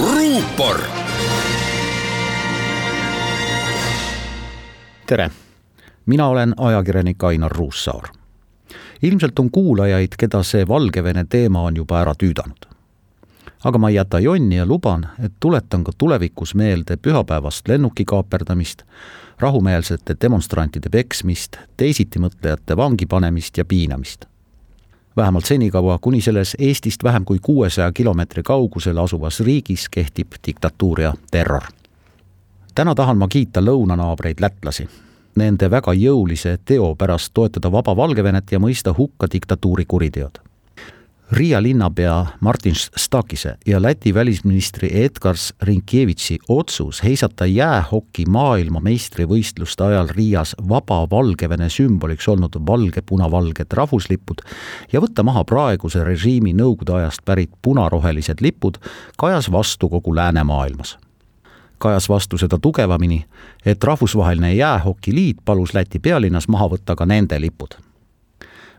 ruupor. tere, mina olen ajakirjanik Ainar Ruussaar. ilmselt on kuulajaid, keda see Valgevene teema on juba ära tüüdanud. aga ma ei jäta jonni ja luban, et tuletan ka tulevikus meelde pühapäevast lennuki kaaperdamist, rahumeelsete demonstrantide peksmist, teisitimõtlejate vangi panemist ja piinamist vähemalt senikaua, kuni selles Eestist vähem kui kuuesaja kilomeetri kaugusel asuvas riigis kehtib diktatuur ja terror. täna tahan ma kiita lõunanaabreid lätlasi, nende väga jõulise teo pärast toetada vaba Valgevenet ja mõista hukka diktatuuri kuriteod Riia linnapea Martin Stakise ja Läti välisministri Edgars Rinkevitši otsus heisata jäähoki maailmameistrivõistluste ajal Riias vaba Valgevene sümboliks olnud valge-punavalged rahvuslipud ja võtta maha praeguse režiimi nõukogude ajast pärit punarohelised lipud kajas vastu kogu läänemaailmas. Kajas vastu seda tugevamini, et Rahvusvaheline Jäähokiliit palus Läti pealinnas maha võtta ka nende lipud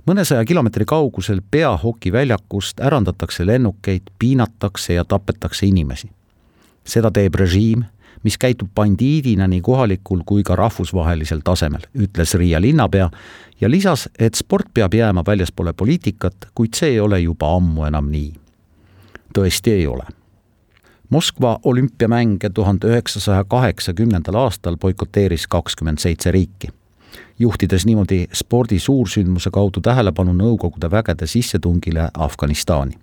mõnesaja kilomeetri kaugusel peahokiväljakust ärandatakse lennukeid, piinatakse ja tapetakse inimesi. seda teeb režiim, mis käitub bandiidina nii kohalikul kui ka rahvusvahelisel tasemel, ütles Riia linnapea ja lisas, et sport peab jääma väljaspoole poliitikat, kuid see ei ole juba ammu enam nii. tõesti ei ole. Moskva olümpiamänge tuhande üheksasaja kaheksakümnendal aastal boikoteeris kakskümmend seitse riiki juhtides niimoodi spordi suursündmuse kaudu tähelepanu Nõukogude vägede sissetungile Afganistani.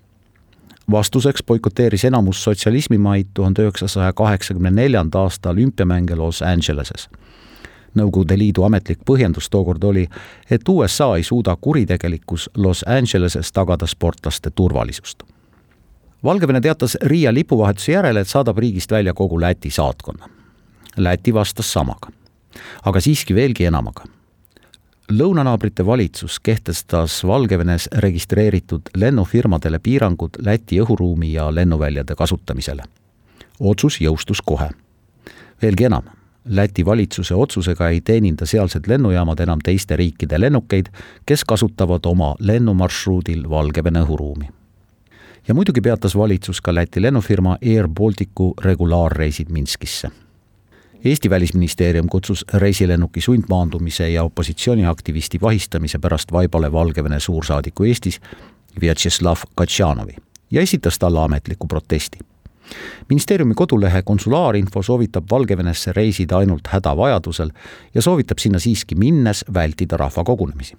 vastuseks boikoteeris enamus sotsialismimaid tuhande üheksasaja kaheksakümne neljanda aasta olümpiamänge Los Angeleses. Nõukogude Liidu ametlik põhjendus tookord oli, et USA ei suuda kuritegelikus Los Angeleses tagada sportlaste turvalisust. Valgevene teatas Riia lipuvahetuse järel, et saadab riigist välja kogu Läti saatkonna. Läti vastas samaga, aga siiski veelgi enamaga lõunanaabrite valitsus kehtestas Valgevenes registreeritud lennufirmadele piirangud Läti õhuruumi ja lennuväljade kasutamisele. otsus jõustus kohe. veelgi enam, Läti valitsuse otsusega ei teeninda sealsed lennujaamad enam teiste riikide lennukeid, kes kasutavad oma lennumarsruudil Valgevene õhuruumi. ja muidugi peatas valitsus ka Läti lennufirma Air Balticu regulaarreisid Minskisse Eesti Välisministeerium kutsus reisilennuki sundmaandumise ja opositsiooniaktivisti vahistamise pärast vaibale Valgevene suursaadiku Eestis Vjatšeslav Katšanovi ja esitas talle ametliku protesti. ministeeriumi kodulehe konsulaarinfo soovitab Valgevenesse reisida ainult hädavajadusel ja soovitab sinna siiski minnes vältida rahvakogunemisi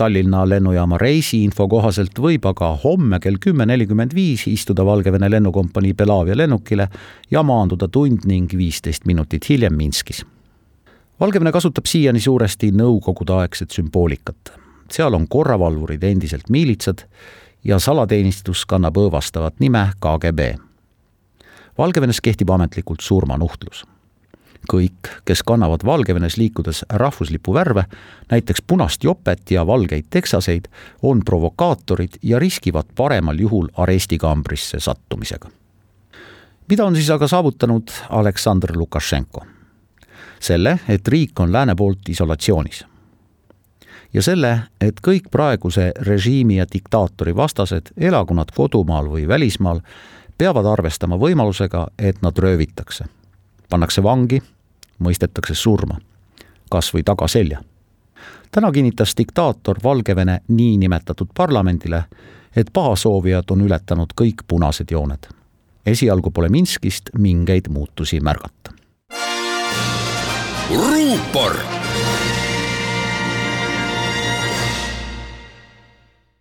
Tallinna lennujaama reisiinfo kohaselt võib aga homme kell kümme nelikümmend viis istuda Valgevene lennukompanii Belavia lennukile ja maanduda tund ning viisteist minutit hiljem Minskis. Valgevene kasutab siiani suuresti nõukogudeaegset sümboolikat. seal on korravalvurid endiselt miilitsad ja salateenistus kannab õõvastavat nime KGB. Valgevenes kehtib ametlikult surmanuhtlus kõik, kes kannavad Valgevenes liikudes rahvuslipu värve, näiteks punast jopet ja valgeid teksaseid, on provokaatorid ja riskivad paremal juhul arestikambrisse sattumisega. mida on siis aga saavutanud Aleksandr Lukašenko? selle, et riik on lääne poolt isolatsioonis. ja selle, et kõik praeguse režiimi ja diktaatori vastased, elagu nad kodumaal või välismaal, peavad arvestama võimalusega, et nad röövitakse pannakse vangi, mõistetakse surma, kas või tagaselja. täna kinnitas diktaator Valgevene niinimetatud parlamendile, et pahasoovijad on ületanud kõik punased jooned. esialgu pole Minskist mingeid muutusi märgata. ruupor